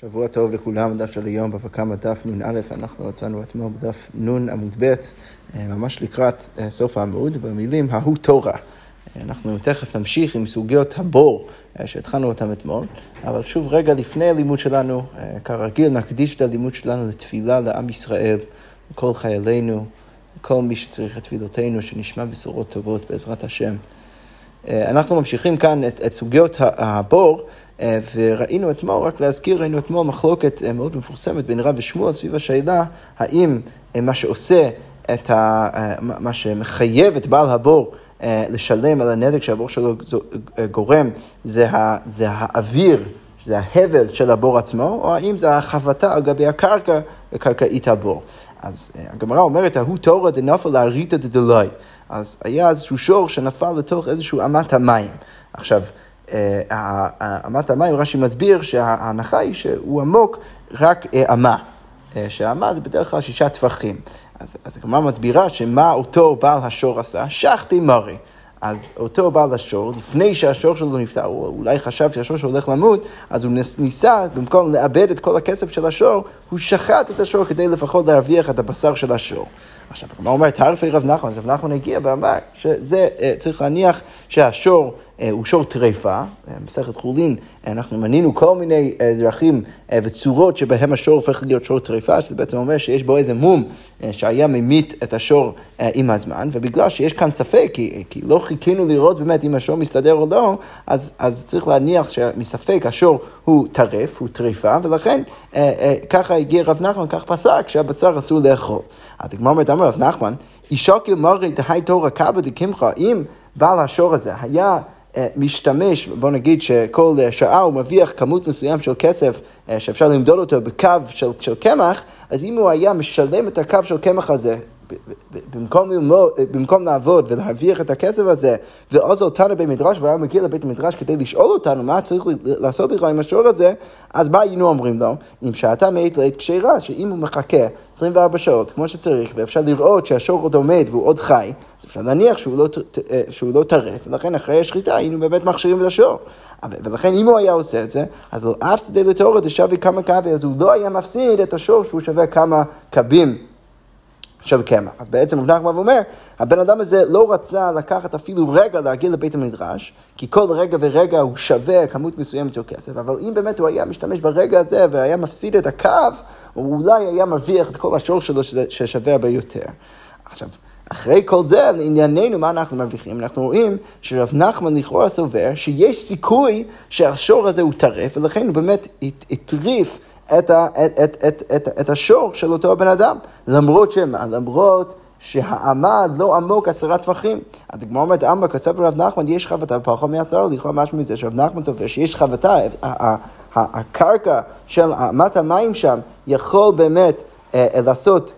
שבוע טוב לכולם, דף של היום, בבא קמא דף נ"א, אנחנו רצינו אתמול בדף נ' עמוד ב', אה, ממש לקראת אה, סוף העמוד, במילים ההוא תורה. אה, אנחנו תכף נמשיך עם סוגיות הבור שהתחלנו אותם אתמול, אבל שוב רגע לפני הלימוד שלנו, כרגיל נקדיש את הלימוד שלנו לתפילה לעם ישראל, לכל חיילינו, לכל מי שצריך את תפילותינו, שנשמע בשורות טובות בעזרת השם. אנחנו ממשיכים כאן את, את סוגיות הבור. אה, וראינו אתמול, רק להזכיר, ראינו אתמול מחלוקת אה, מאוד מפורסמת בין רב ושמואל סביב השאלה האם אה, מה שעושה את ה... מה שמחייב את בעל הבור לשלם על הנזק שהבור שלו גורם זה, ה... זה האוויר, זה ההבל של הבור עצמו, או האם זה החבטה על גבי הקרקע וקרקעית הבור. אז הגמרא אומרת, ההוא תורא דנפל לאריתא דדלאי. אז היה איזשהו שור שנפל לתוך איזשהו אמת המים. עכשיו, אמת המים, רש"י מסביר שההנחה היא שהוא עמוק רק אה, אמה. אה, שאמה זה בדרך כלל שישה טפחים. אז, אז הגמרא מסבירה שמה אותו בעל השור עשה? שחטי מרי. אז אותו בעל השור, לפני שהשור שלו נפטר, הוא אולי חשב שהשור שלו הולך למות, אז הוא ניסה, במקום לאבד את כל הכסף של השור, הוא שחט את השור כדי לפחות להרוויח את הבשר של השור. עכשיו, הגמרא אומרת, תערפי רב נחמן, רב נחמן הגיע ואמר שזה, אה, צריך להניח שהשור אה, הוא שור טרפה, אה, מסכת חולין, אנחנו מנינו כל מיני דרכים וצורות שבהם השור הופך להיות שור טרפה, שזה בעצם אומר שיש בו איזה מום שהיה ממית את השור עם הזמן, ובגלל שיש כאן ספק, כי, כי לא חיכינו לראות באמת אם השור מסתדר או לא, אז, אז צריך להניח שמספק השור הוא טרף, הוא טרפה, ולכן ככה הגיע רב נחמן, כך פסק שהבשר אסור לאכול. אז הגמרא אומרת, אמר רב נחמן, אישוקל מרי דהי תורא קבא דקמחה, אם בעל השור הזה היה אה, משתמש, בוא נגיד שכל שעה הוא מרוויח כמות מסוים של כסף אה, שאפשר למדוד אותו בקו של קמח, אז אם הוא היה משלם את הקו של קמח הזה במקום, ללמוד, במקום לעבוד ולהרוויח את הכסף הזה, ועוזר אותנו בבית מדרש, והיה מגיע לבית המדרש כדי לשאול אותנו מה צריך לעשות בכלל עם השור הזה, אז מה היינו אומרים לו? אם שעתה מעת לעת כשרה, שאם הוא מחכה 24 שעות כמו שצריך, ואפשר לראות שהשור עוד עומד והוא עוד חי, אז אפשר להניח שהוא לא, אה, שהוא לא טרף, ולכן אחרי השחיטה היינו באמת מכשירים את השור. ולכן אם הוא היה עושה את זה, אז לא אף צדי לתורה דשווה כמה קבי, אז הוא לא היה מפסיד את השור שהוא שווה כמה קבים. של קמח. אז בעצם רב נחמן אומר, הבן אדם הזה לא רצה לקחת אפילו רגע להגיע לבית המדרש, כי כל רגע ורגע הוא שווה כמות מסוימת של כסף, אבל אם באמת הוא היה משתמש ברגע הזה והיה מפסיד את הקו, הוא אולי היה מרוויח את כל השור שלו ששווה הרבה יותר. עכשיו, אחרי כל זה, לענייננו, מה אנחנו מרוויחים? אנחנו רואים שרב נחמן לכאורה סובר שיש סיכוי שהשור הזה הוא טרף, ולכן הוא באמת הטריף את, ה, את, את, את, את, את השור של אותו הבן אדם, למרות שמה? למרות שהעמד לא עמוק עשרה טפחים. אז הגמרא אומרת, עמא כסף רב נחמן, יש חבטה פחות מעשרה, לכאורה משהו מזה שרב נחמן סופר שיש חבטה, הקרקע של אמת המים שם יכול באמת אה, לעשות,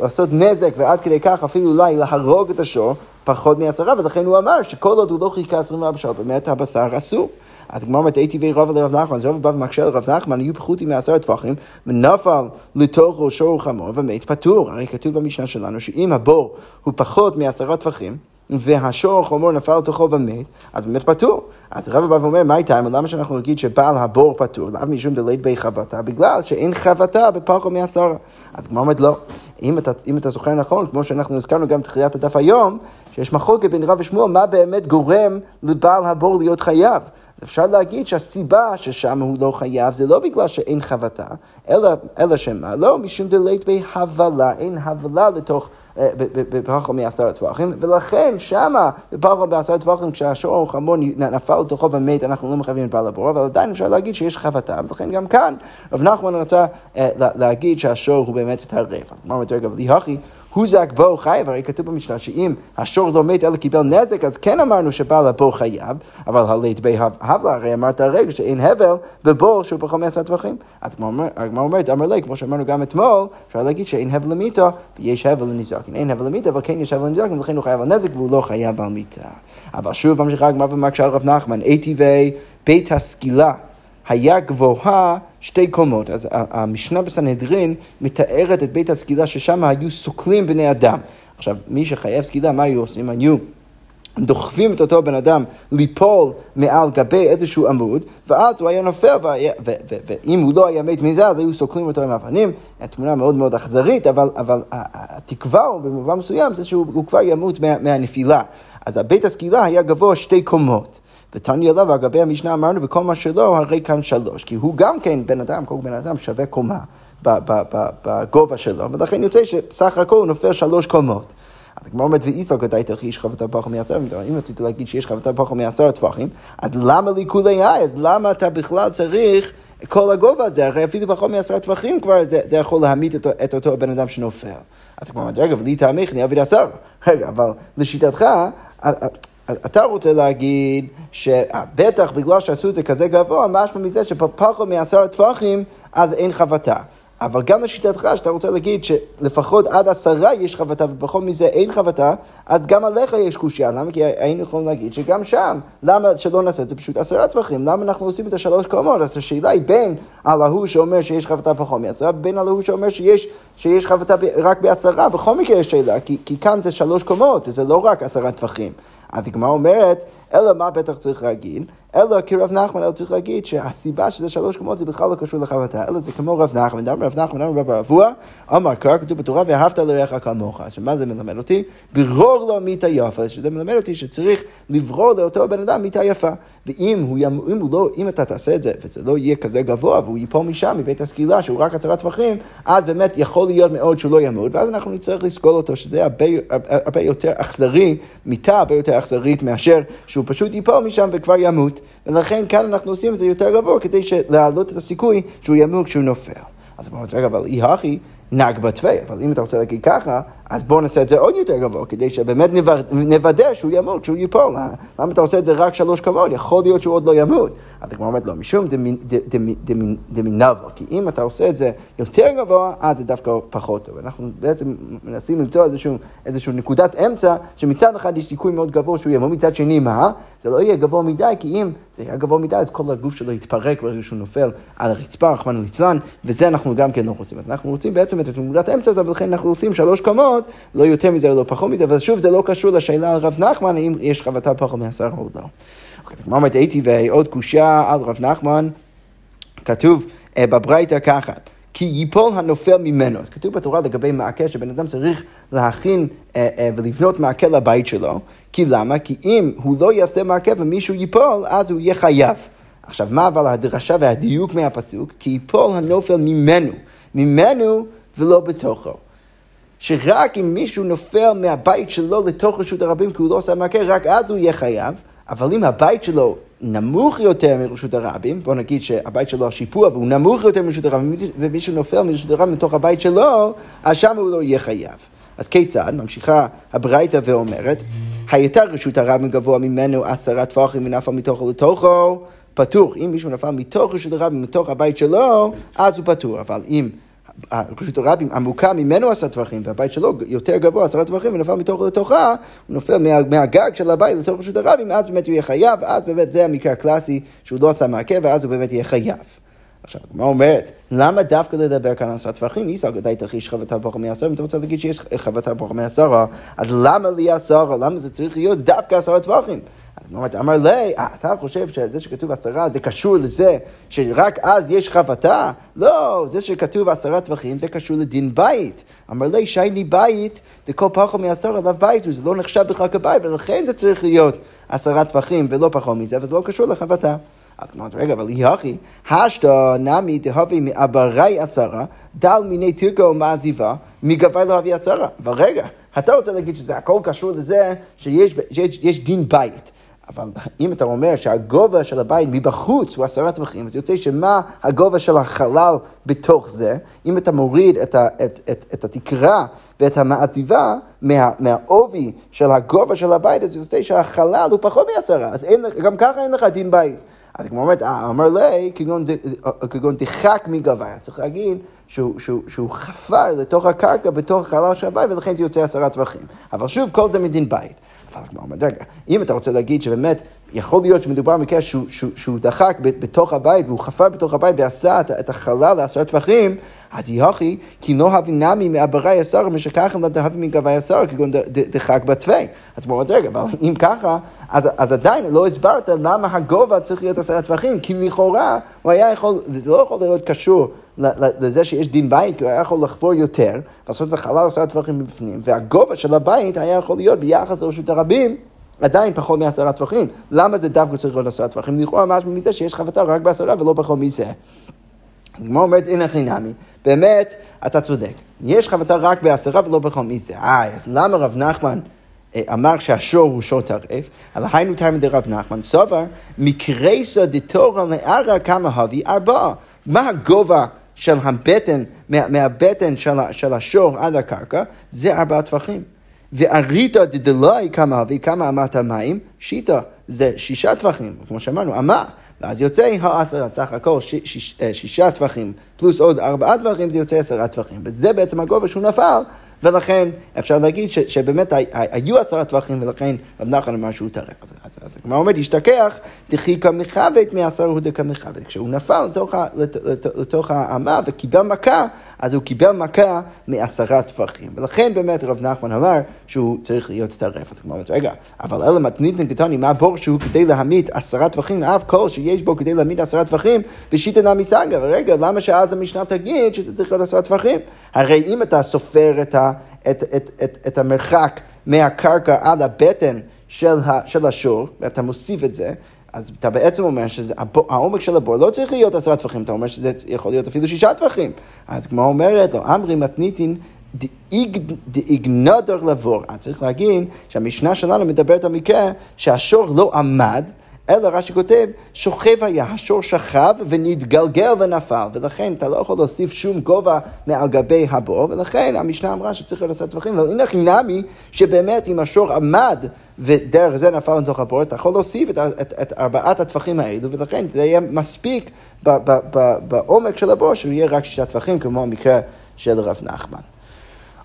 לעשות נזק ועד כדי כך אפילו אולי להרוג את השור פחות מעשרה, ולכן הוא אמר שכל עוד הוא לא חיכה 24 שעות, באמת הבשר אסור. אז הגמרא אומרת, הייתי ורבא לרב נחמן, אז רבא בא ומקשה לרב נחמן, היו פחותים מעשרה טפחים, ונפל לתוכו שור חמור ומת פטור. הרי כתוב במשנה שלנו שאם הבור הוא פחות מעשרה טפחים, והשור החמור נפל לתוכו ומת, אז באמת פטור. אז רבא בא ואומר, מה איתה? למה שאנחנו נגיד שבעל הבור פטור? לאו משום דלית בי חבטה? בגלל שאין חבטה בפחות מעשרה. אז הגמרא אומרת, לא. אם אתה, אם אתה זוכר נכון, כמו שאנחנו הזכרנו גם בתחילת הדף היום, שיש מחלוקת בין רב ושמואל, מה באמת גורם לבעל הבור להיות חייב. אפשר להגיד שהסיבה ששם הוא לא חייב זה לא בגלל שאין חבטה, אלא, אלא שמה? לא, משום דלית בהבלה, אין הבלה לתוך... אה, בפחות מעשרה טווחים, ולכן שמה בפחות מעשרה טווחים כשהשור חמור נפל לתוכו ומת, אנחנו לא מחייבים את בעל הבור, אבל עדיין אפשר להגיד שיש חבטה, ולכן גם כאן רב נחמן רצה אה, להגיד שהשור הוא באמת טרף. אמרנו יותר גבוה, ליהכי הוא זק בו חייב, הרי כתוב במשנה שאם השור לא מת אלא קיבל נזק, אז כן אמרנו שבעל הבור חייב, אבל הלית בי הבלה, הרי אמרת הרגע שאין הבל בבור שהוא פחות מעשרה טווחים. אז הגמרא אומרת, אמר לי, כמו שאמרנו גם אתמול, אפשר להגיד שאין הבל למיתו ויש הבל לניזוקין. אין הבל למיתו, אבל כן יש הבל לניזוקין, ולכן הוא חייב על נזק והוא לא חייב על מיתה. אבל שוב ממשיכה הגמרא ומקשה על רב נחמן, אי בית הסקילה. היה גבוהה שתי קומות. אז המשנה בסנהדרין מתארת את בית הסקילה ששם היו סוקלים בני אדם. עכשיו, מי שחייב סקילה, מה היו עושים? היו דוחפים את אותו בן אדם ליפול מעל גבי איזשהו עמוד, ואז הוא היה נופל, ואם הוא לא היה מת מזה, אז היו סוקלים אותו עם אבנים. תמונה מאוד מאוד אכזרית, אבל, אבל התקווה במובן מסוים זה שהוא כבר ימות מה, מהנפילה. אז הבית הסקילה היה גבוה שתי קומות. ותניא לה, ועל גבי המשנה אמרנו, וכל מה שלא, הרי כאן שלוש. כי הוא גם כן בן אדם, כל בן אדם שווה קומה בגובה שלו, ולכן יוצא שסך הכל הוא נופל שלוש קומות. הגמרא אומרת, ואיסו גדאי תלכי איש חבטה פחו מעשרה, אם רצית להגיד שיש חבטה פחו מעשרה טפחים, אז למה לי כולי היי? אז למה אתה בכלל צריך כל הגובה הזה? הרי אפילו פחות מעשרה טפחים כבר זה, זה יכול להמית את, את אותו בן אדם שנופל. אז הגמרא אומרת, רגע, ולי תעמיך, אני אעביד עשר. רגע, אבל לשיטתך, אתה רוצה להגיד שבטח בגלל שעשו את זה כזה גבוה, משמע מזה שפחות מעשרה טפחים, אז אין חבטה. אבל גם לשיטתך, שאתה רוצה להגיד שלפחות עד עשרה יש חבטה ופחות מזה אין חבטה, אז גם עליך יש קושייה. למה? כי היינו יכולים להגיד שגם שם, למה שלא נעשה את זה פשוט עשרה טווחים? למה אנחנו עושים את השלוש קומות? אז השאלה היא בין על ההוא שאומר שיש חבטה פחות מעשרה, ובין על ההוא שאומר שיש, שיש חבטה רק בעשרה. בכל מקרה יש שאלה, כי, כי כאן זה שלוש קומות, זה לא רק עשרה טווחים. אז הגמרא אומרת, אלא מה בטח צריך להגיד? אלא כרב נחמן, אלא צריך להגיד שהסיבה שזה שלוש קומות זה בכלל לא קשור לחבטה, אלא זה כמו רב נחמן, דאמר רב נחמן, אמר רב רבוע, אמר קר, כתוב בתורה, ואהבת לרעך כמוך. אז מה זה מלמד אותי? ברור לו מיתה יפה, שזה מלמד אותי שצריך לברור לאותו בן אדם מיתה יפה. ואם הוא, אם הוא לא, אם אתה תעשה את זה, וזה לא יהיה כזה גבוה, והוא ייפול משם, מבית הסקילה, שהוא רק עשרה טווחים, אז באמת יכול להיות מאוד שהוא לא ימות, ואז אנחנו נצטרך לסקול אותו, שזה הרבה, הרבה יותר אכזרי, מיתה הרבה יותר אכזרית מאשר שהוא פשוט ייפול משם וכבר ימות. ולכן כאן אנחנו עושים את זה יותר גבוה כדי להעלות את הסיכוי שהוא ימות כשהוא נופל. אז אומר, רגע, אבל אי הכי נהג בתווי, אבל אם אתה רוצה להגיד ככה, אז בואו נעשה את זה עוד יותר גבוה, כדי שבאמת נוודא שהוא ימות, שהוא ייפול. למה אתה עושה את זה רק שלוש כבוד? יכול להיות שהוא עוד לא ימות. אז הגמרא אומרת, לא, משום דמינבו, כי אם אתה עושה את זה יותר גבוה, אז זה דווקא פחות טוב. אנחנו בעצם מנסים למצוא איזשהו נקודת אמצע, שמצד אחד יש סיכוי מאוד גבוה שהוא ימות, מצד שני, מה? זה לא יהיה גבוה מדי, כי אם זה יהיה גבוה מדי, אז כל הגוף שלו יתפרק ברגע שהוא נופל על הרצפה, רחמנא ליצלן, וזה אנחנו גם כן לא רוצים. אז אנחנו רוצים בעצם את נקודת האמצע הזאת, ולכן אנחנו רוצים שלוש קומות, לא יותר מזה ולא פחות מזה, אבל שוב, זה לא קשור לשאלה על רב נחמן, האם יש חבטה פחות מעשרה או לא. אוקיי, כמו אומרת, הייתי ועוד קושייה על רב נחמן, כתוב אה, בברייתא ככה. כי ייפול הנופל ממנו. אז כתוב בתורה לגבי מעקה שבן אדם צריך להכין אה, אה, ולבנות מעקה לבית שלו. כי למה? כי אם הוא לא יעשה מעקה ומישהו ייפול, אז הוא יהיה חייב. עכשיו, מה אבל הדרשה והדיוק מהפסוק? כי ייפול הנופל ממנו. ממנו ולא בתוכו. שרק אם מישהו נופל מהבית שלו לתוך רשות הרבים כי הוא לא עושה מעקה, רק אז הוא יהיה חייב. אבל אם הבית שלו נמוך יותר מרשות הרבים, בוא נגיד שהבית שלו השיפוע והוא נמוך יותר מרשות הרבים, ומישהו נופל מרשות הרבים מתוך הבית שלו, אז שם הוא לא יהיה חייב. אז כיצד? ממשיכה הברייתא ואומרת, היתר רשות הרבים גבוה ממנו עשרה טפחים ונפל מתוכו לתוכו, פטור. אם מישהו נפל מתוך רשות הרבים, מתוך הבית שלו, אז הוא פטור. אבל אם רשות הרבים עמוקה ממנו עשרה טווחים, והבית שלו יותר גבוה עשרה טווחים, ונפל מתוך לתוכה, הוא נופל מה, מהגג של הבית לתוך רשות הרבים, אז באמת הוא יהיה חייב, אז באמת זה המקרה הקלאסי שהוא לא עשה מעכב, ואז הוא באמת יהיה חייב. עכשיו, מה אומרת? למה דווקא לדבר כאן על עשרה טווחים? איסא גדאי תחיש חבטה פחות מעשרה, אם אתה רוצה להגיד שיש חבטה פחות מעשרה, אז למה לי עשרה? למה זה צריך להיות דווקא עשרה טווחים? אומרת, אמר לי, אה, אתה חושב שזה שכתוב עשרה זה קשור לזה שרק אז יש חבטה? לא, זה שכתוב עשרה טווחים זה קשור לדין בית. אמר לי, שייני בית, דכל פחות מעשר עליו בית, וזה לא נחשב בכלל כבית, ולכן זה צריך להיות עשרה טווחים ולא פחות מזה, וזה לא קשור לחבטה. אז אמרת, רגע, אבל יחי, השתא נמי דהבי מעברי עשרה, דל מיני תירקו ומעזיבה, מגבי לא אבי עשרה. אבל רגע, אתה רוצה להגיד שזה הכל קשור לזה שיש, שיש, שיש דין בית. אבל אם אתה אומר שהגובה של הבית מבחוץ הוא עשרה טווחים, אז יוצא שמה הגובה של החלל בתוך זה, אם אתה מוריד את, ה, את, את, את התקרה ואת המעטיבה מה, מהעובי של הגובה של הבית, אז יוצא שהחלל הוא פחות מעשרה, אז אין, גם ככה אין לך דין בית. אז כמו אומרת, אה, אמר לי, כגון דחק מגבה, צריך להגיד שהוא, שהוא, שהוא חפר לתוך הקרקע בתוך החלל של הבית, ולכן זה יוצא עשרה טווחים. אבל שוב, כל זה מדין בית. אבל רגע, אם אתה רוצה להגיד שבאמת יכול להיות שמדובר במקרה שהוא, שהוא, שהוא דחק בתוך הבית והוא חפר בתוך הבית ועשה את, את החלל לעשרה טפחים, אז יוכי, כי לא הבי נמי מעברי השר, משכך לא תהבי מגבי השר, כגון דחק בתווי. אז בואו רגע, אבל אם ככה, אז, אז עדיין לא הסברת למה הגובה צריך להיות עשרה טפחים, כי לכאורה הוא היה יכול, זה לא יכול להיות קשור לזה שיש דין בית, כי הוא היה יכול לחפור יותר, לעשות את החלל עשרה טפחים מבפנים, והגובה של הבית היה יכול להיות ביחס לרשות הרבים. עדיין פחות מעשרה טפחים. למה זה דווקא צריך להיות עשרה טפחים? לכאורה משהו מזה שיש חבטה רק בעשרה ולא פחות מזה. הגמרא אומרת, הנה חינמי, באמת, אתה צודק. יש חבטה רק בעשרה ולא פחות מזה. אה, אז למה רב נחמן אה, אמר שהשור הוא שור טרף? על היינו תרמי דרב נחמן סובר, מקרייסא דתורא לערא כמה הבי ארבעה. מה הגובה של הבטן, מה, מהבטן של, של השור עד הקרקע? זה ארבעה טפחים. ואריתא דדלאי כמה הבי כמה אמת המים, שיטה, זה שישה טפחים, כמו שאמרנו, אמה. ואז יוצא העשרה, סך הכל ש, ש, אה, שישה טפחים פלוס עוד ארבעה טפחים, זה יוצא עשרה טפחים. וזה בעצם הגובה שהוא נפל ולכן אפשר להגיד ש, שבאמת היו עשרה טווחים ולכן רב נחמן אמר שהוא טרף. אז, הגמרא אומרת, השתכח, דחי כמכבד מעשר הוא דקמכבד. כשהוא נפל לתוך, לת, לת, לתוך האמה וקיבל מכה, אז הוא קיבל מכה מעשרה טווחים. ולכן באמת רב נחמן אמר שהוא צריך להיות טרף. אז אומרת, רגע, אבל אלא מתניתן קטני, מה הבור שהוא כדי להמית עשרה טווחים, אף כל שיש בו כדי להמית עשרה טווחים, ושיטה נמי סגה. ורגע, למה שאז המשנה תגיד שזה צריך להיות עשרה טווחים? הרי אם אתה סופר את ה... את, את, את, את המרחק מהקרקע עד הבטן של, ה, של השור, ואתה מוסיף את זה, אז אתה בעצם אומר שהעומק של הבור לא צריך להיות עשרה טפחים, אתה אומר שזה יכול להיות אפילו שישה טפחים. אז כמו אומרת, לא אמרי מתניתין דאיגנדר לבור. אז צריך להגיד שהמשנה שלנו מדברת על מקרה שהשור לא עמד, אלא רש"י כותב, שוכב היה, השור שכב ונתגלגל ונפל, ולכן אתה לא יכול להוסיף שום גובה מעל גבי הבור, ולכן המשנה אמרה שצריך לעשות טווחים, אבל הנה חינמי שבאמת אם השור עמד ודרך זה נפל לתוך הבור, אתה יכול להוסיף את, את, את ארבעת הטווחים האלו, ולכן זה יהיה מספיק בעומק של הבור, שהוא יהיה רק שישה טווחים, כמו המקרה של רב נחמן.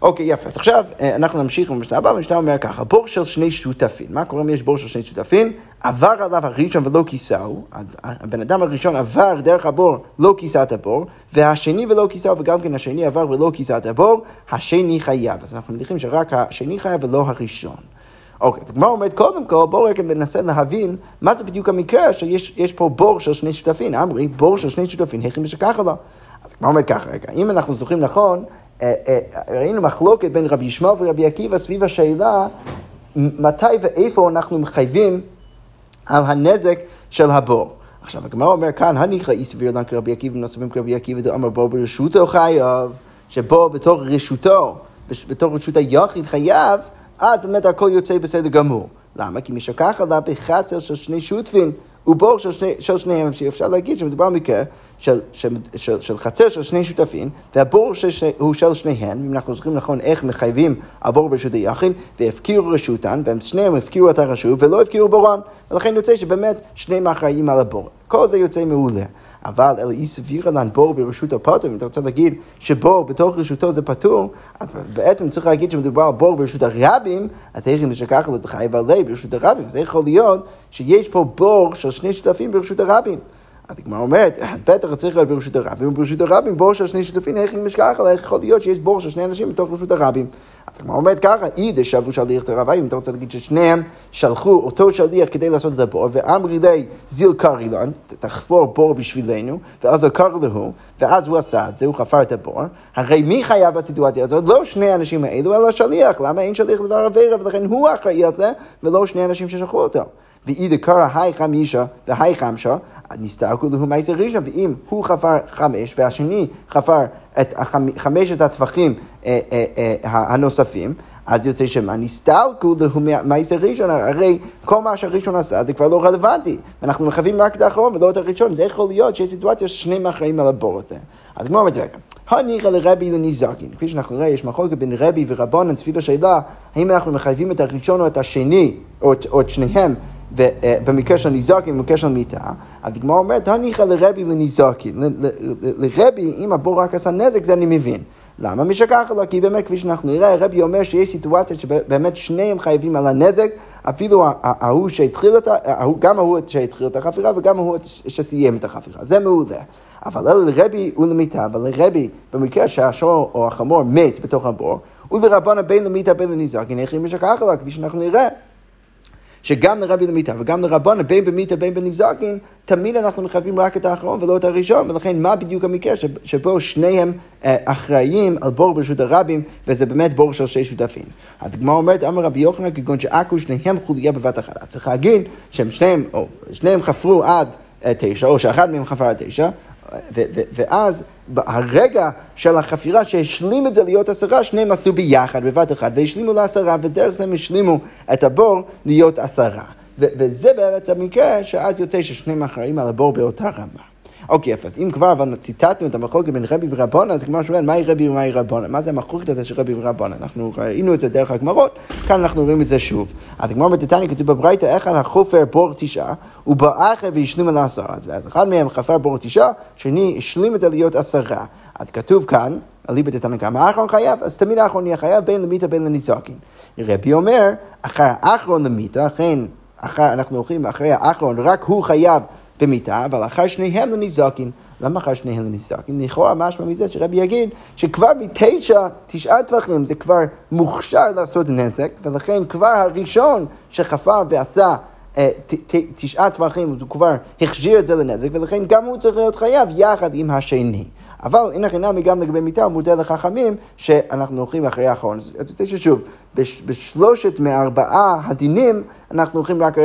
אוקיי, יפה. אז עכשיו אה, אנחנו נמשיך במשנה הבאה, והמשנה אומר ככה, בור של שני שותפים. מה קורה אם יש בור של שני שותפים? עבר עליו הראשון ולא כיסהו, אז הבן אדם הראשון עבר דרך הבור, לא כיסה את הבור, והשני ולא כיסהו, וגם כן השני עבר ולא כיסה את הבור, השני חייב. אז אנחנו מניחים שרק השני חייב ולא הראשון. אוקיי, אז הגמרא אומרת, קודם כל, בואו רגע ננסה להבין מה זה בדיוק המקרה שיש פה בור של שני שותפים. אמרי, בור של שני שותפים, איך היא משכחת לו? אז הגמרא אומרת ככה, רגע, אם אנחנו זוכרים נכון, ראינו מחלוקת בין רבי ישמעאל ורבי עקיבא סביב השאלה מתי ואיפה אנחנו מחייבים על הנזק של הבור. עכשיו הגמרא אומר כאן, הניחא אי סביר לן כרבי עקיבא ונוספים כרבי עקיבא דאמר בור ברשותו חייב, שבו בתוך רשותו, בתוך רשות היחיד חייב, אז באמת הכל יוצא בסדר גמור. למה? כי משכח עליו בחצר של שני שותפין. הוא בור של, שני, של שניהם, שאפשר להגיד שמדובר במקרה של, של, של, של חצר של שני שותפים, והבור הוא של שניהם, אם אנחנו זוכרים נכון איך מחייבים הבור ברשות היחיד, והפקירו רשותן, והם שניהם הפקירו את הרשות ולא הפקירו בורן, ולכן יוצא שבאמת שניהם אחראים על הבור. כל זה יוצא מעולה. אבל אלא אי סבירה לן בור ברשות הפטור, אם אתה רוצה להגיד שבור בתוך רשותו זה פטור, אז בעצם צריך להגיד שמדובר על בור ברשות הרבים, אז איך אם נשכח לתחייב עלי ברשות הרבים, אז יכול להיות שיש פה בור של שני שותפים ברשות הרבים. אז הגמרא אומרת, בטח צריך להיות ברשות הרבים, וברשות הרבים בור של שני שותפים, איך אם נשכח עלי, איך יכול להיות שיש בור של שני אנשים בתוך רשות הרבים. אז הגמרא אומרת ככה, אי דשבו שליח תרבי, אם אתה רוצה להגיד ששניהם שלחו אותו שליח כדי לעשות את הבור, ואמרי לי זיל קרילון, תחפור בור בשבילנו, ואז הוא קרא לו, ואז הוא עשה את זה, הוא חפר את הבור, הרי מי חייב בסיטואציה הזאת? לא שני האנשים האלו, אלא שליח, למה אין שליח לדבר עבירה, ולכן הוא אחראי על זה, ולא שני אנשים ששלחו אותו. ואי דקרא היי חמישה והי חמשה, נסתלקו לו מייסר ראשון, ואם הוא חפר חמש והשני חפר את חמשת הטווחים אה, אה, אה, הנוספים, אז יוצא שמה נסתלקו לו מייסר ראשון, הרי כל מה שהראשון עשה זה כבר לא רלוונטי. אנחנו מחייבים רק את האחרון ולא את הראשון, זה יכול להיות שיש סיטואציה ששניהם אחראים על הבור הזה. אז כמו אומרת, רגע, הניחא לרבי לניזקין. כפי שאנחנו רואים, יש מחלוקת בין רבי ורבונן סביב השאלה, האם אנחנו מחייבים את הראשון או את השני, או את, או את שניהם. במקרה של ניזוקין, במקרה של מיתה, אז הגמרא אומרת, הניחא לרבי לניזוקין. לרבי, אם הבור רק עשה נזק, זה אני מבין. למה? משכח לו, כי באמת, כפי שאנחנו נראה, רבי אומר שיש סיטואציה שבאמת שניהם חייבים על הנזק, אפילו ההוא שהתחיל את, גם ההוא שהתחיל את החפירה וגם ההוא שסיים את החפירה. זה מעולה. אבל אלא לרבי ולמיתה, אבל לרבי, במקרה שהשור או החמור מת בתוך הבור, ולרבנה בין למיתה בין לניזקין, איך היא משכח עליו, כפי שאנחנו נראה. שגם לרבי למיתה וגם לרבנה, בין במיתה בין בניזקין, תמיד אנחנו מחייבים רק את האחרון ולא את הראשון, ולכן מה בדיוק המקרה שבו שניהם אה, אחראים על בור ברשות הרבים, וזה באמת בור של שני שותפים. הדגמר אומרת, אמר רבי יוחנן, כגון שעכו שניהם חוליה בבת אחת. צריך להגיד שהם שניהם, או שניהם חפרו עד אה, תשע, או שאחד מהם חפר עד תשע, ואז הרגע של החפירה שהשלים את זה להיות עשרה, שניהם עשו ביחד, בבת אחת, והשלימו לעשרה, ודרך זה הם השלימו את הבור להיות עשרה. וזה באמת המקרה שאז יוצא ששניהם אחראים על הבור באותה רמה. אוקיי, אז אם כבר אבל ציטטנו את המחלוקת בין רבי ורבונה, אז כמו שאומר, מהי רבי ומהי רבונה? מה זה המחלוקת הזה של רבי ורבונה? אנחנו ראינו את זה דרך הגמרות, כאן אנחנו רואים את זה שוב. אז הגמר בטטניה כתוב בברייתא, איך החופר בור תשעה, ובאחר והשלים על עשרה. אז אחד מהם חפר בור תשעה, שני השלים את זה להיות עשרה. אז כתוב כאן, אליבא כמה האחרון חייב, אז תמיד האחרון יהיה חייב בין למיתה בין לניזוקין. רבי אומר, אחר האחרון למיתה, אכן, אנחנו הולכים אחרי האחרון, רק הוא חייב במיתה, אבל אחר שניהם לניזוקין. למה אחר שניהם לניזוקין? לכאורה משמע מזה שרבי יגיד שכבר מתשע, תשעה טווחים זה כבר מוכשר לעשות נזק, ולכן כבר הראשון שחפר ועשה אה, תשעה טווחים, הוא כבר החזיר את זה לנזק, ולכן גם הוא צריך להיות חייב יחד עם השני. אבל הנה חינמי גם לגבי מיתה, הוא מודה לחכמים שאנחנו הולכים אחרי האחרון. אז אתה רוצה ששוב, בשלושת מארבעה הדינים, אנחנו הולכים רק,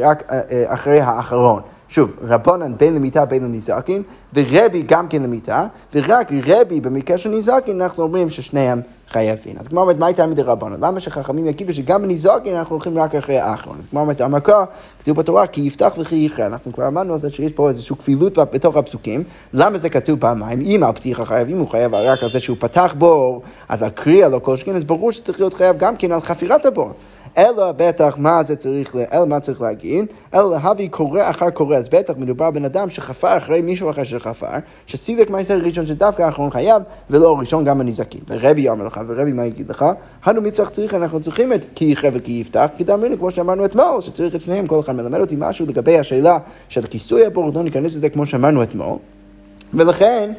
רק אה, אה, אחרי האחרון. שוב, רבונן בין למיתה בין לניזקין, ורבי גם כן למיתה, ורק רבי במקרה של ניזקין אנחנו אומרים ששניהם חייבים. אז כמו אומרת, מה הייתה מדי רבונן? למה שחכמים יגידו שגם בניזקין אנחנו הולכים רק אחרי האחרון? אז כמו אומרת, המקור, כתוב בתורה, כי יפתח וכי יכרה. אנחנו כבר אמרנו על זה שיש פה איזושהי כפילות בתוך הפסוקים. למה זה כתוב פעמיים? אם על פתיחה חייב, אם הוא חייב רק על זה שהוא פתח בור, אז על קריאה לא כל שכן, אז ברור שצריך להיות חייב גם כן על חפירת הבור. אלא בטח מה זה צריך, אלא מה צריך להגיד? אלא להביא קורא אחר קורא, אז בטח מדובר בן אדם שחפר אחרי מישהו אחר שחפר, שסילק מעשר ראשון שדווקא האחרון חייב, ולא הראשון גם הנזקים. ורבי אומר לך, ורבי מה יגיד לך? הנו מצרך צריך, אנחנו צריכים את כי יחרה וכי יפתח, כי דאמרנו, כמו שאמרנו אתמול, שצריך את שניהם, כל אחד מלמד אותי משהו לגבי השאלה של כיסוי הבור, לא ניכנס לזה כמו שאמרנו אתמול. ולכן,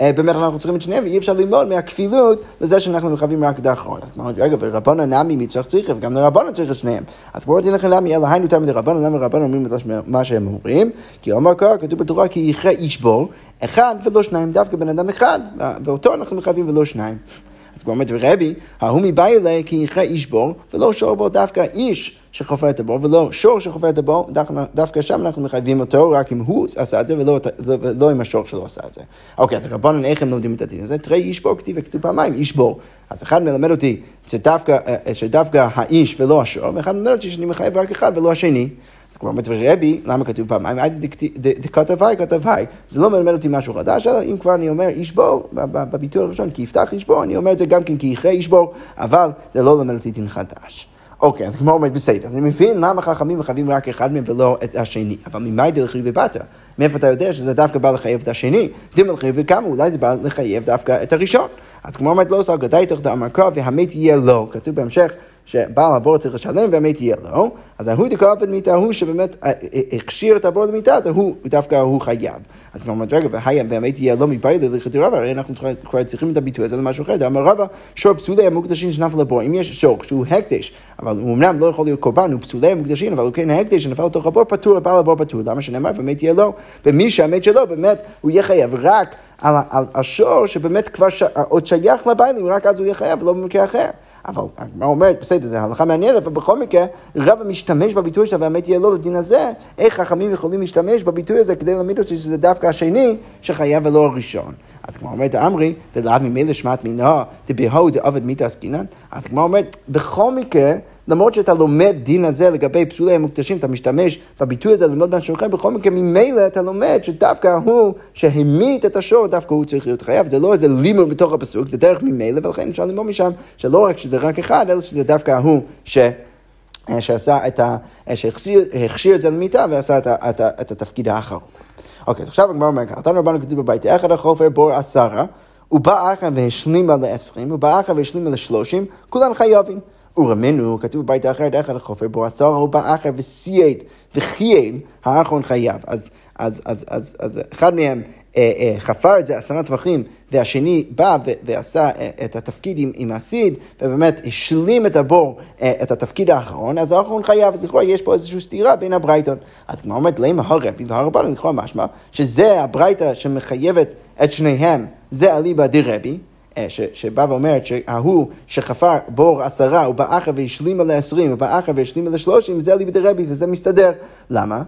באמת אנחנו צריכים את שניהם, ואי אפשר ללמוד מהכפילות לזה שאנחנו מחייבים רק את האחרון. אז אמרנו, רגע, ורבונה נמי מצרך צריכה, וגם לרבונה צריך את שניהם. אז בואו תלך נמי, אלא היינו תמיד לרבונה, למה רבונה אומרים מה שהם אומרים? כי אומר קרא, כתוב בתורה, כי יכרה איש בור, אחד ולא שניים, דווקא בן אדם אחד, ואותו אנחנו מחייבים ולא שניים. אז כבר אומרת רבי, ההוא מבאי אלי כי יכרה איש בור, ולא שור בו דווקא איש שחופר את הבור, ולא שור שחופר את הבור, דווקא שם אנחנו מחייבים אותו רק אם הוא עשה את זה, ולא, ולא אם השור שלו עשה את זה. אוקיי, אז רבנן, איך הם לומדים את הדין הזה? תראה איש בור כתיב וכתוב פעמיים, איש בור. אז אחד מלמד אותי שדווקא, אה, שדווקא האיש ולא השור, ואחד מלמד אותי שאני מחייב רק אחד ולא השני. כלומר, אומרת רבי, למה כתוב פעמיים? הייתי דכתב היי, כתב היי. זה לא מלמד אותי משהו חדש, אלא אם כבר אני אומר איש בור, בביטוי הראשון, כי יפתח איש בור, אני אומר את זה גם כן כי יכרה איש בור, אבל זה לא למד אותי דין חדש. אוקיי, אז כמו אומרת בסדר, אז אני מבין למה חכמים מחייבים רק אחד מהם ולא את השני, אבל ממאי דלכי ובאת? מאיפה אתה יודע שזה דווקא בא לחייב את השני? דימה לחייב וכמה, אולי זה בא לחייב דווקא את הראשון. אז כמו אומרת לא עושה תוך דאמר קרא והמת יהיה לו, כתוב בהמשך שבעל הבור צריך לשלם והמת יהיה לו, אז ההוא דקרא במיתה הוא שבאמת אה, אה, הכשיר את הבור למיתה, אז הוא דווקא הוא חייב. אז כבר אומרת, רגע, והמת יהיה לו מבעי ללכת רבא, הרי אנחנו כבר צריכים את הביטוי הזה למשהו אחר, דאמר רבא, שור פסולי המוקדשים שנפל לבור, אם יש שור שהוא הקדש, אבל הוא אמנם לא יכול להיות קורבן, הוא פסולי המוקדשים, אבל הוא כן הקדש שנפל לתוך הבור פטור, הבעל הבור פטור, למה שנאמר, באמת יהיה לו, ומי שהמת שלו, באמת הוא יהיה חייב. רק על השור שבאמת כבר עוד שייך לבעלים, רק אז הוא יהיה חייב, ולא במקרה אחר. אבל הגמרא אומרת, בסדר, זו הלכה מעניינת, אבל בכל מקרה, רבא משתמש בביטוי שלה, והאמת יהיה לו לדין הזה, איך חכמים יכולים להשתמש בביטוי הזה כדי ללמד אותי שזה דווקא השני שחייב ולא הראשון. אז כמו אומרת אמרי, ולאו ממילא שמעת מינו, דבהו דעבד מיתה עסקינן, אז כמו אומרת, בכל מקרה, למרות שאתה לומד דין הזה לגבי פסולי המוקדשים, אתה משתמש בביטוי הזה ללמוד משהו אחר, בכל מקרה ממילא אתה לומד שדווקא הוא שהמית את השור, דווקא הוא צריך להיות חייב. זה לא איזה לימוד בתוך הפסוק, זה דרך ממילא, ולכן אפשר ללמוד משם שלא רק שזה רק אחד, אלא שזה דווקא הוא ש... שעשה את ה... שהכשיר את זה למיטה ועשה את, ה... את, ה... את התפקיד האחרון. אוקיי, אז עכשיו הגמרא אומר ככה, תנו רבנו כתוב בבית, אחד החופר בור עשרה, ובא אחר והשלימה לעשרים, ובא אחר והשלימה לשלושים, כולן חייבים. ורמינו, כתוב בברייתא אחרת, אחד החופר, בו עשר הוא בא אחר וסייד וחייד, האחרון חייב. אז, אז, אז, אז, אז אחד מהם אה, אה, חפר את זה עשרה טווחים, והשני בא ו- ועשה אה, את התפקיד עם, עם הסיד, ובאמת השלים את הבור, את התפקיד האחרון, אז האחרון חייב, אז לכאורה יש פה איזושהי סתירה בין הברייתות. אז כמו אומרת, למה הרבי והרבנן, לכאורה משמע, שזה הברייתא שמחייבת את שניהם, זה אליבא דרבי. שבא ואומרת שההוא שחפר בור עשרה, הוא בא אחר והשלימה לעשרים, הוא בא אחר והשלימה לשלושים, זה אליבא דרבי וזה מסתדר. למה?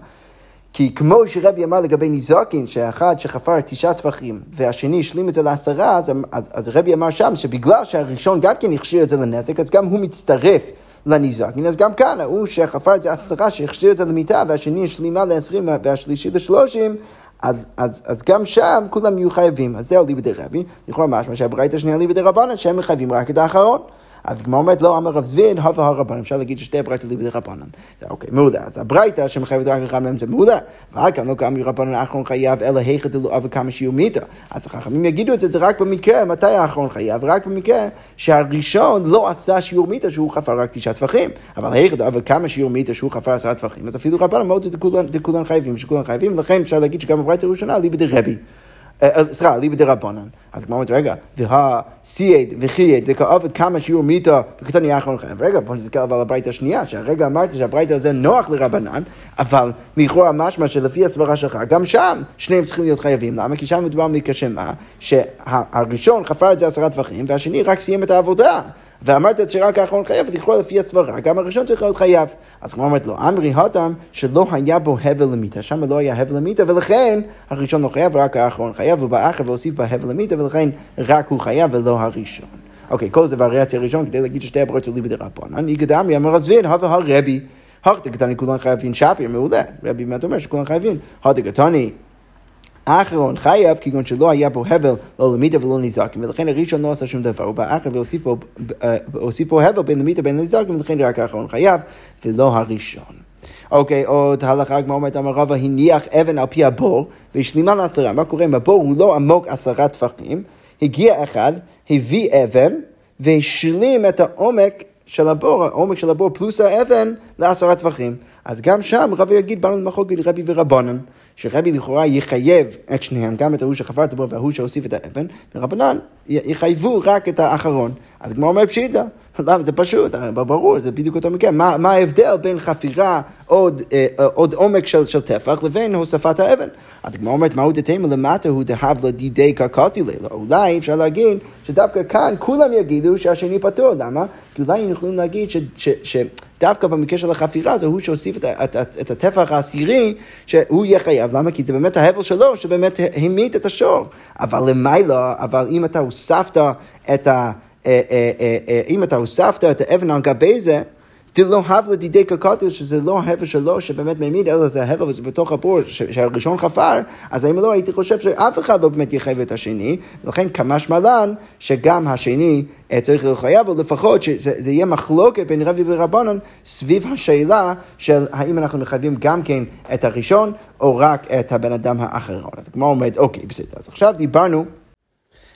כי כמו שרבי אמר לגבי ניזוקין, שאחד שחפר תשעה טפחים והשני השלים את זה לעשרה, אז, אז, אז רבי אמר שם שבגלל שהראשון גם כן הכשיר את זה לנזק, אז גם הוא מצטרף לניזוקין, אז גם כאן, הוא שחפר את זה לעשרה, שהכשיר את זה למיטה, והשני השלימה לעשרים והשלישי לשלושים, אז, אז, אז גם שם כולם יהיו חייבים. אז זהו ליבדי רבי, לכאורה משמע שהברית השנייה ליבדי רבנן, שהם מחייבים רק את האחרון. אז הגמרא אומרת, לא אמר רב צבי, הווה הרבנן, אפשר להגיד ששתי הברייתות ליבי רבנן. אוקיי, מעולה. אז הברייתא שמחייבת רק אחד מהם זה מעולה. ועד כאן לא קם רבנן האחרון חייב, אלא היכא דלו אבי כמה שיהיו מיתה. אז החכמים יגידו את זה, זה רק במקרה, מתי האחרון חייב? רק במקרה שהראשון לא עשה שיעור מיתה שהוא חפר רק תשעה טפחים. אבל היכא דלו כמה שיעור מיתה שהוא חפר עשרה טפחים. אז אפילו רבנן מאוד דכולן חייבים, שכולם חייבים, לכן אפשר להגיד שגם הברייתא הראשונה ליבי דרבי. אה, אה, סליחה, ליבא דרבנן. אז כמו אומרת, רגע, והסייד וחייד וכעובד כמה שיעור מיתו בקטני האחרון חייב. רגע, בוא נסתכל על הברית השנייה, שהרגע אמרתי שהברית הזה נוח לרבנן, אבל לכאורה משמע שלפי הסברה שלך, גם שם שניהם צריכים להיות חייבים. למה? כי שם מדובר מקרה שמה, שהראשון חפר את זה עשרה טווחים, והשני רק סיים את העבודה. ואמרת שרק האחרון חייב, ולקרוא לפי הסברה, גם הראשון צריך להיות חייב. אז כמו אומרת לו, אמרי התם שלא היה בו הבל למיתה, שם לא היה הבל למיתה, ולכן הראשון לא חייב, רק האחרון חייב, ובאחר והוסיף בה הבל למיתה, ולכן רק הוא חייב ולא הראשון. אוקיי, כל זה וריאציה ראשון, כדי להגיד ששתי הברות עולים בדרבנן, איגד אמרי אמר עזבין, הווה הרבי. הכתגתני כולן חייבים שפיר, מעולה. רבי באמת אומר שכולן חייבים. הכתגתני האחרון חייב כגון שלא היה בו הבל לא למידה ולא נזקים, ולכן הראשון לא עשה שום דבר, הוא בא אחר והוסיף פה הבל בין למידה בין לנזקים, ולכן רק האחרון חייב ולא הראשון. אוקיי, עוד הלכה כמו אומרת אמר רבא הניח אבן על פי הבור והשלימה לעשרה. מה קורה אם הבור הוא לא עמוק עשרה טפחים? הגיע אחד, הביא אבן והשלים את העומק של הבור, העומק של הבור פלוס האבן לעשרה טפחים. אז גם שם רבי יגיד באנו למחוק רבי ורבנן. שרבי לכאורה יחייב את שניהם, גם את ההוא שחפר את הבור וההוא שהוסיף את האבן, ורבנן יחייבו רק את האחרון. אז הגמרא אומר פשיטא, למה? זה פשוט, ברור, זה בדיוק אותו מקרה. מה, מה ההבדל בין חפירה עוד, אה, עוד עומק של, של טפח לבין הוספת האבן? אז הגמרא אומרת, מהו דתימה למטה הוא דהב לדידי קרקעתי לילה. אולי אפשר להגיד שדווקא כאן כולם יגידו שהשני פטור. למה? כי אולי היינו יכולים להגיד ש... ש, ש דווקא במקרה של החפירה זה הוא שהוסיף את, את, את, את הטפח העשירי, שהוא יהיה חייב. למה? כי זה באמת ההבל שלו, שבאמת המית את השור. אבל למעלה, אבל אם אתה הוספת את ה... אה, אה, אה, אם אתה הוספת את האבן על גבי זה, דלא הבלה דידי קקטיל, שזה לא ההבל שלו שבאמת מעמיד, אלא זה ההבל בתוך הבור שהראשון חפר, אז אם לא הייתי חושב שאף אחד לא באמת יחייב את השני, ולכן כמשמע לן שגם השני צריך להיות חייב, או לפחות שזה יהיה מחלוקת בין רבי ורבנן סביב השאלה של האם אנחנו מחייבים גם כן את הראשון, או רק את הבן אדם האחרון. אז כמו אומרת, אוקיי, בסדר. אז עכשיו דיברנו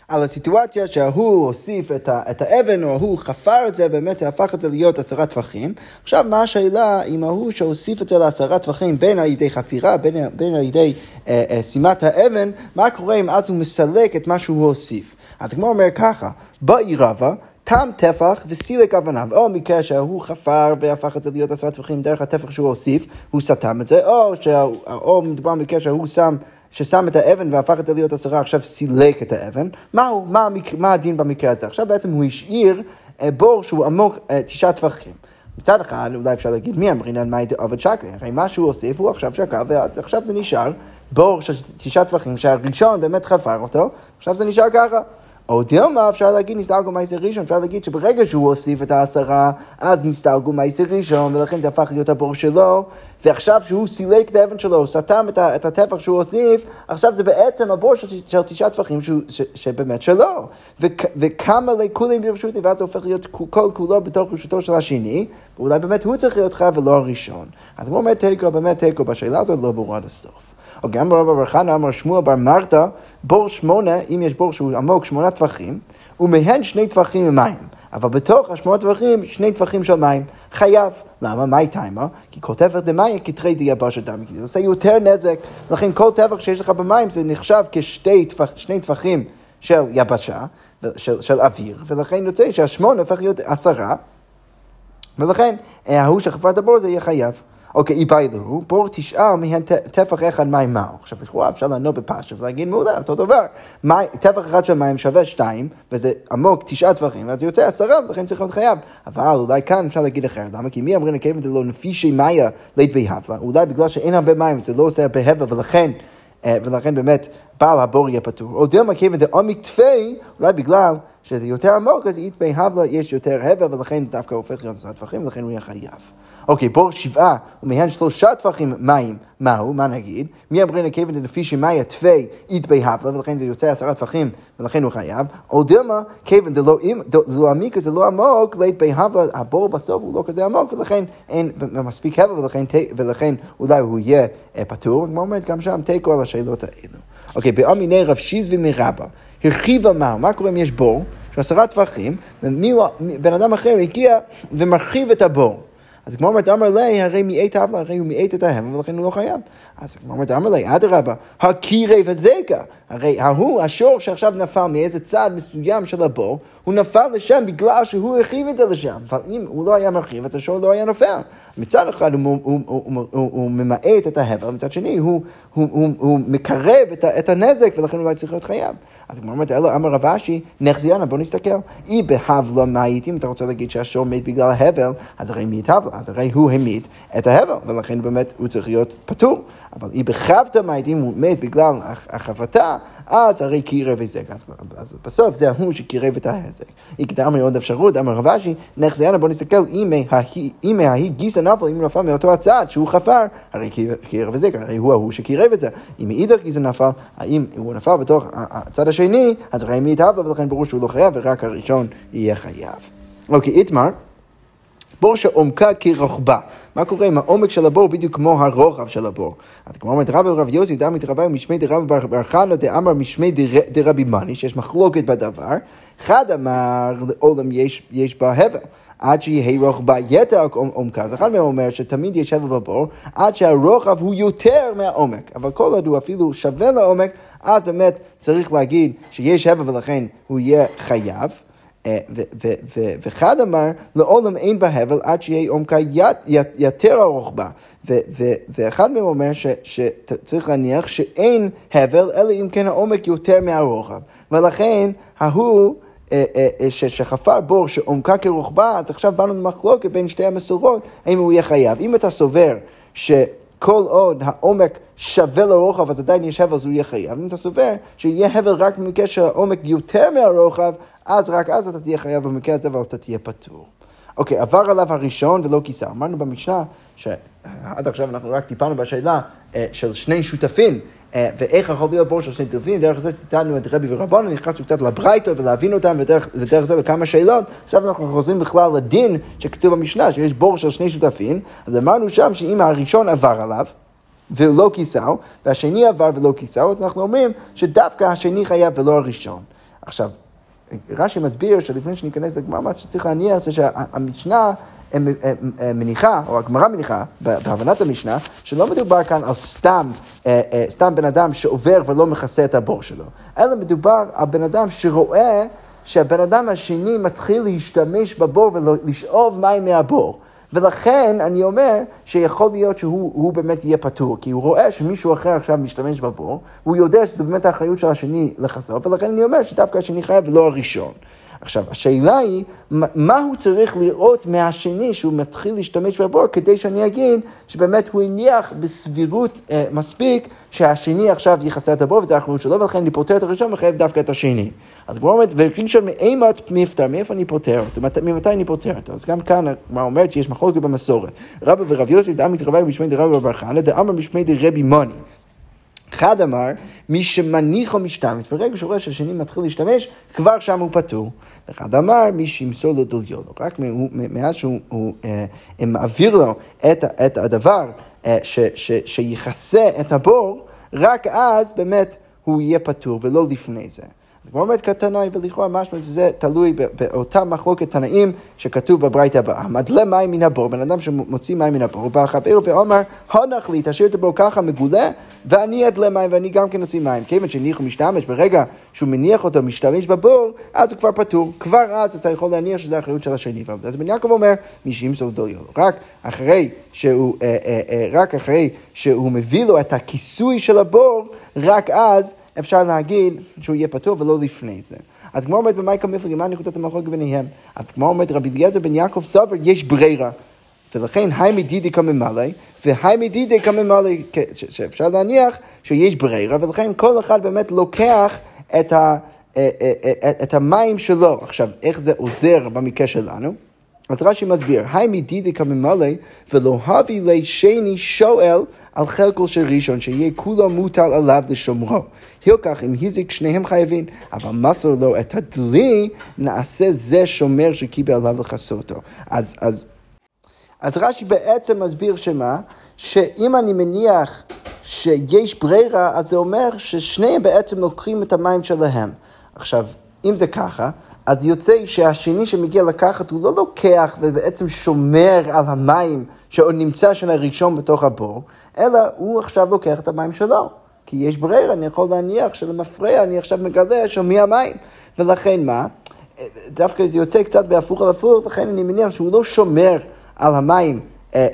על הסיטואציה שההוא הוסיף את, ה, את האבן, או ההוא חפר את זה, באמת זה הפך את זה להיות עשרה טפחים. עכשיו, מה השאלה אם ההוא שהוסיף את זה לעשרה טפחים, בין על ידי חפירה, בין, בין על ידי אה, אה, האבן, מה קורה אם אז הוא מסלק את מה שהוא הוסיף? אז כמו אומר ככה, באי רבא, תם טפח וסילק אבניו, או מקרה שהוא חפר והפך את זה להיות עשרה טפחים דרך הטפח שהוא הוסיף, הוא סתם את זה, או, שה, או מדובר במקרה שהוא שם ששם את האבן והפך את זה להיות עשרה, עכשיו סילק את האבן, מהו, מה, מה הדין במקרה הזה? עכשיו בעצם הוא השאיר אה, בור שהוא עמוק אה, תשעה טפחים. מצד אחד, אולי אפשר להגיד, מי אמרינן מאי עובד שקר? הרי מה שהוא הוסיף, הוא עכשיו שקר, ועכשיו זה נשאר בור של תשעה טפחים, שהראשון באמת חפר אותו, עכשיו זה נשאר ככה. או דילמה, אפשר להגיד נסתלגו מייסר ראשון, אפשר להגיד שברגע שהוא הוסיף את העשרה, אז נסתלגו מייסר ראשון, ולכן זה הפך להיות הבור שלו, ועכשיו שהוא סילק את האבן שלו, סתם את, את הטפח שהוא הוסיף, עכשיו זה בעצם הבור של, של תשעה טפחים שבאמת שלו. וכמה לכולים ברשותי, ואז זה הופך להיות כל כולו בתוך רשותו של השני, ואולי באמת הוא צריך להיות חייב ולא הראשון. אז הוא אומר תיקו, באמת תיקו בשאלה הזאת לא ברור עד הסוף. או גם ברבא בר חנא אמר שמואל בר מרתא, בור שמונה, אם יש בור שהוא עמוק שמונה טפחים, ומהן שני טפחים ממים. אבל בתוך השמונה טפחים, שני טפחים של מים, חייב. למה? מהי טיימה? כי כל טפח דמאיה כתרי דיבשת דם, כי זה עושה יותר נזק, לכן כל טפח שיש לך במים זה נחשב כשני טפח, טפחים של יבשה, של, של אוויר, ולכן יוצא שהשמונה הופך להיות עשרה, ולכן ההוא שחפר את הבור זה יהיה חייב. אוקיי, איבאילו, בור תשאל מהן טפח אחד מים מהו. עכשיו, לכאורה אפשר לענות בפשט ולהגיד מעולה, אותו דבר. טפח אחד של מים שווה שתיים, וזה עמוק תשעה טפחים, ואז יוצא עשרה, ולכן צריך להיות חייב. אבל אולי כאן אפשר להגיד אחרת, למה? כי מי אמרים לקיים את זה לא נפישי מאיה לית בהבלה? אולי בגלל שאין הרבה מים, זה לא עושה הרבה הבל, ולכן... אה, ולכן באמת בעל הבור יהיה פטור. או דילמה כיוון דעמיק תפי, אולי בגלל שזה יותר עמוק, אז אית בי הבלה יש יותר הבל, ולכן דווקא הופך להיות עשרה טפחים, ולכן הוא יהיה חייב. אוקיי, בור שבעה, ומהן שלושה טפחים מים, מהו, מה נגיד? מי אמרין כיוון דנפי שמאי התווי אית בי הבלה, ולכן זה יוצא עשרה טפחים, ולכן הוא חייב. או דילמה, כיוון דלא לא עמיק, זה לא עמוק, לית בי הבלה, הבור בסוף הוא לא כזה עמוק, ולכן אין מספיק הבל, ולכן, ולכן אולי הוא יהיה אה, פטור, כמו אומרת, גם שם תיקו על השאלות האלו. אוקיי, באמיני רב שיזבי מרבה, הרחיבה מהו, מה קורה אם יש בור? של עשרה טפחים, ובן אדם אחר הגיע ומרחיב את הבור. אז הגמרא אומרת, אמר לי, הרי מיעט הבלה, הרי הוא מיעט את ההמה, ולכן הוא לא חייב. אז הגמרא אומרת, אמר לי, אדרבה, הקירי וזגה. הרי ההוא, השור שעכשיו נפל מאיזה צד מסוים של הבור, הוא נפל לשם בגלל שהוא הרחיב את זה לשם. אבל אם הוא לא היה מרחיב, אז השור לא היה נופל. מצד אחד הוא, הוא, הוא, הוא, ממעט את ההבל, מצד שני הוא, מקרב את, את הנזק, ולכן אולי צריך להיות חייב. אז הגמרא אומרת, אלא אמר רב אשי, נחזיאנה, בוא נסתכל. אי בהבלה מהית, אם אתה רוצה להגיד שהשור מת בגלל ההבל, אז הרי מי את הבלה? אז הרי הוא המית את ההבל, ולכן באמת הוא צריך להיות פטור. אבל אי בחבתא מהית, אם הוא מת בגלל החבטה, אז הרי קירב היזק. אז בסוף זה ההוא שקירב את ההזק. כדאמר עוד אפשרות, אמר רב אשי, נחזיאנה, בוא נסתכל, אם ההיא גיסא נפל, אם הוא נפל מאותו הצד שהוא חפר, הרי קירב היזק, הרי הוא ההוא שקירב את זה. אם מאידך גיסא נפל, האם הוא נפל בתוך הצד השני, אז הרי מי התאבלה, ולכן ברור שהוא לא חייב, ורק הראשון יהיה חייב. אוקיי, איתמר. בור שעומקה כרוחבה. מה קורה עם העומק של הבור בדיוק כמו הרוחב של הבור? אז כמו אומרת רבי רב יוסי דמי דרבי משמי דרבי בר חנא דאמר משמי דרבי מני, שיש מחלוקת בדבר, אחד אמר לעולם יש, יש בה הבל. עד שיהיה רוחבה יתר עומקה. אז אחד מהם אומר שתמיד יש הבל בבור, עד שהרוחב הוא יותר מהעומק. אבל כל עוד הוא אפילו שווה לעומק, אז באמת צריך להגיד שיש הבל ולכן הוא יהיה חייב. אה, וחד אמר, לעולם אין בה הבל עד שיהיה עומקה יתר ארוך בה. ואחד מהם אומר שצריך להניח שאין הבל, אלא אם כן העומק יותר מהרוחב. ולכן ההוא... אה, אה, שחפר בור שעומקה כרוחבה, אז עכשיו באנו למחלוקת בין שתי המסורות, האם הוא יהיה חייב. אם אתה סובר ש... כל עוד העומק שווה לרוחב, אז עדיין יש הבל, אז הוא יהיה חייב. אם אתה סובר שיהיה הבל רק במקרה שהעומק יותר מהרוחב, אז רק אז אתה תהיה חייב במקרה הזה, אבל אתה תהיה פטור. אוקיי, עבר עליו הראשון ולא כיסה. אמרנו במשנה שעד עכשיו אנחנו רק טיפלנו בשאלה אה, של שני שותפים. אה, ואיך יכול להיות בור של שני שותפים, דרך זה טיטלנו את רבי ורבנו, נכנסנו קצת לברייתות ולהבין אותם, ודרך, ודרך זה לכמה שאלות. עכשיו אנחנו חוזרים בכלל לדין שכתוב במשנה, שיש בור של שני שותפים, אז אמרנו שם שאם הראשון עבר עליו, ולא כיסהו, והשני עבר ולא כיסהו, אז אנחנו אומרים שדווקא השני חייב ולא הראשון. עכשיו, רש"י מסביר שלפני שניכנס לגמר, מה שצריך להניח זה שהמשנה מניחה, או הגמרא מניחה, בהבנת המשנה, שלא מדובר כאן על סתם, אה, אה, סתם בן אדם שעובר ולא מכסה את הבור שלו, אלא מדובר על בן אדם שרואה שהבן אדם השני מתחיל להשתמש בבור ולשאוב מים מהבור. ולכן אני אומר שיכול להיות שהוא באמת יהיה פטור, כי הוא רואה שמישהו אחר עכשיו משתמש בבור, הוא יודע שזה באמת האחריות של השני לחשוף, ולכן אני אומר שדווקא השני חייב ולא הראשון. עכשיו, השאלה היא, מה הוא צריך לראות מהשני שהוא מתחיל להשתמש בבור כדי שאני אגיד שבאמת הוא הניח בסבירות אה, מספיק שהשני עכשיו יכסה את הבור וזה האחריות שלו, ולכן אני פותר את הראשון וחייב דווקא את השני. אז הוא אומרת, וראשון מאימת מפטר, מאיפה אני פותר אותו? ממתי אני פותר אותו? אז גם כאן הגמרא אומרת שיש מחלוקת במסורת. רבא ורב יוסף דאם מתרבה בשמי דרבא בר חנא, דאמר בשמי דרבי מוני. אחד אמר, מי שמניח או משתמש, ברגע שהוא רואה שהשני מתחיל להשתמש, כבר שם הוא פטור. אחד אמר, מי שימסור לו דוליו, רק מאז שהוא הוא, אה, מעביר לו את, את הדבר אה, ש, ש, שיכסה את הבור, רק אז באמת הוא יהיה פטור, ולא לפני זה. כמו אומרת כתנאי, ולכאורה משמע שזה תלוי באותה מחלוקת תנאים שכתוב בברייתא הבאה. מדלה מים מן הבור, בן אדם שמוציא מים מן הבור, בא חברו ואומר, הנח לי, תשאיר את הבור ככה מגולה, ואני אדלה מים ואני גם כן אוציא מים. כיוון שהניח ומשתמש, ברגע שהוא מניח אותו, משתמש בבור, אז הוא כבר פטור. כבר אז אתה יכול להניח שזה האחריות של השני. אז בן יעקב אומר, מי שימסור דוליו. רק אחרי שהוא, אה, אה, אה, רק אחרי שהוא מביא לו את הכיסוי של הבור, רק אז אפשר להגיד שהוא יהיה פטור ולא לפני זה. אז כמו אומרת במייקה מפלגי, מה נקודת המחלוקת ביניהם? אז כמו אומרת רבי אליעזר בן יעקב סבר, יש ברירה. ולכן היי מדידי כממלא, והי מדידי כממלא, שאפשר להניח שיש ברירה, ולכן כל אחד באמת לוקח את, ה, אה, אה, אה, את המים שלו. עכשיו, איך זה עוזר במקרה שלנו? אז רש"י מסביר, היי מדידי כממלא, ולא הביא לי שני שואל על חלקו של ראשון, שיהיה כולו מוטל עליו לשומרו. הילקח אם הזיק שניהם חייבים, אבל מסר לו את הדלי, נעשה זה שומר שקיבל עליו לכסותו. אז, אז, אז רש"י בעצם מסביר שמה? שאם אני מניח שיש ברירה, אז זה אומר ששניהם בעצם לוקחים את המים שלהם. עכשיו, אם זה ככה, אז יוצא שהשני שמגיע לקחת, הוא לא לוקח ובעצם שומר על המים שעוד נמצא של הראשון בתוך הבור, אלא הוא עכשיו לוקח את המים שלו. כי יש ברירה, אני יכול להניח שלמפרע אני עכשיו מגלה של מי המים. ולכן מה? דווקא זה יוצא קצת בהפוך על הפוך, לכן אני מניח שהוא לא שומר על המים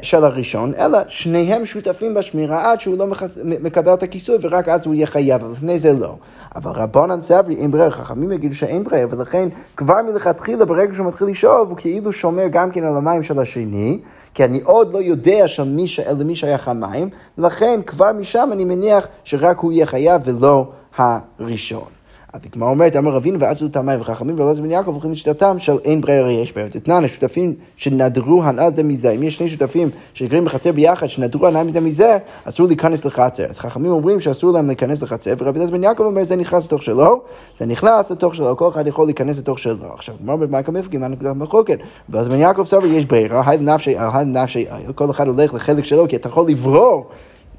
של הראשון, אלא שניהם שותפים בשמירה עד שהוא לא מחס... מקבל את הכיסוי ורק אז הוא יהיה חייב, ולפני זה לא. אבל רבונן סברי אין ברירה, חכמים יגידו שאין ברירה, ולכן כבר מלכתחילה ברגע שהוא מתחיל לשאוב, הוא כאילו שומר גם כן על המים של השני, כי אני עוד לא יודע של מי ש... שייך המים, ולכן כבר משם אני מניח שרק הוא יהיה חייב ולא הראשון. אז הגמרא אומרת, אמר רבינו ועשו את המים וחכמים ולא בן יעקב הולכים לשיטתם של אין ברירה יש ברירה. תתנן, השותפים שנדרו הנאה זה מזה, אם יש שני שותפים שגרים בחצר ביחד, שנדרו הנאה מזה מזה, אסור להיכנס לחצר. אז חכמים אומרים שאסור להם להיכנס לחצר, ורבי אלעזר בן יעקב אומר, זה נכנס לתוך שלו, זה נכנס לתוך שלו, כל אחד יכול להיכנס לתוך שלו. עכשיו, גמרא מה מפגים, מה נקודת מחלוקת? ואז בן יעקב סבר, יש ברירה, היי לנפשי, היי לנפשי, כל אחד הולך לחלק שלו, כי אתה יכול לברור.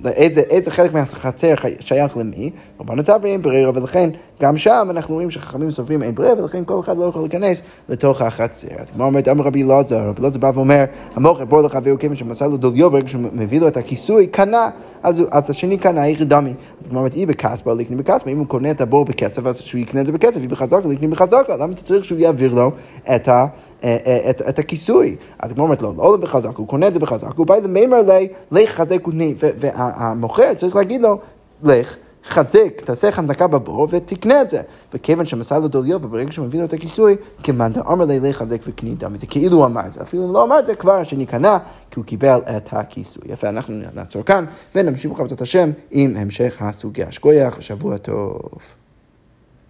איזה, איזה חלק מהחצר שייך למי, רבנו צברי אין ברירה, ולכן גם שם אנחנו רואים שחכמים סופרים אין ברירה, ולכן כל אחד לא יכול להיכנס לתוך החצר. כמו אומרת, אמר רבי אלעזר, רבי אלעזר בא ואומר, המוכר בור לחברו כיוון שמסר לו דוליו, ברגע שהוא מביא לו את הכיסוי, קנה, אז, אז השני קנה, איך דמי. כמו אומרת, אי בכספה, לקני בכספה, אם הוא קונה את הבור בכסף, אז שהוא יקנה את זה בכסף, אי בחזקה, לקני בחזקה, למה אתה צריך שהוא יעביר לו את ה... אה, אה, את, את הכיסוי. אז הגמרא אומרת לו, לא, לא בחזק, הוא קונה את זה בחזק, הוא בא למימר לי, לך חזק ותני, והמוכר צריך להגיד לו, לך. חזק, תעשה חנדקה בבור ותקנה את זה. וכיוון שמסר לו דוליו, וברגע שהוא מביא לו את הכיסוי, כמאן דאמר לי לחזק וקני דם. זה כאילו הוא אמר את זה. אפילו אם לא אמר את זה, כבר השני קנה, כי הוא קיבל את הכיסוי. יפה, אנחנו נעצור כאן, ונמשיך בעזרת השם עם המשך הסוגיה. שכוייח, שבוע טוב.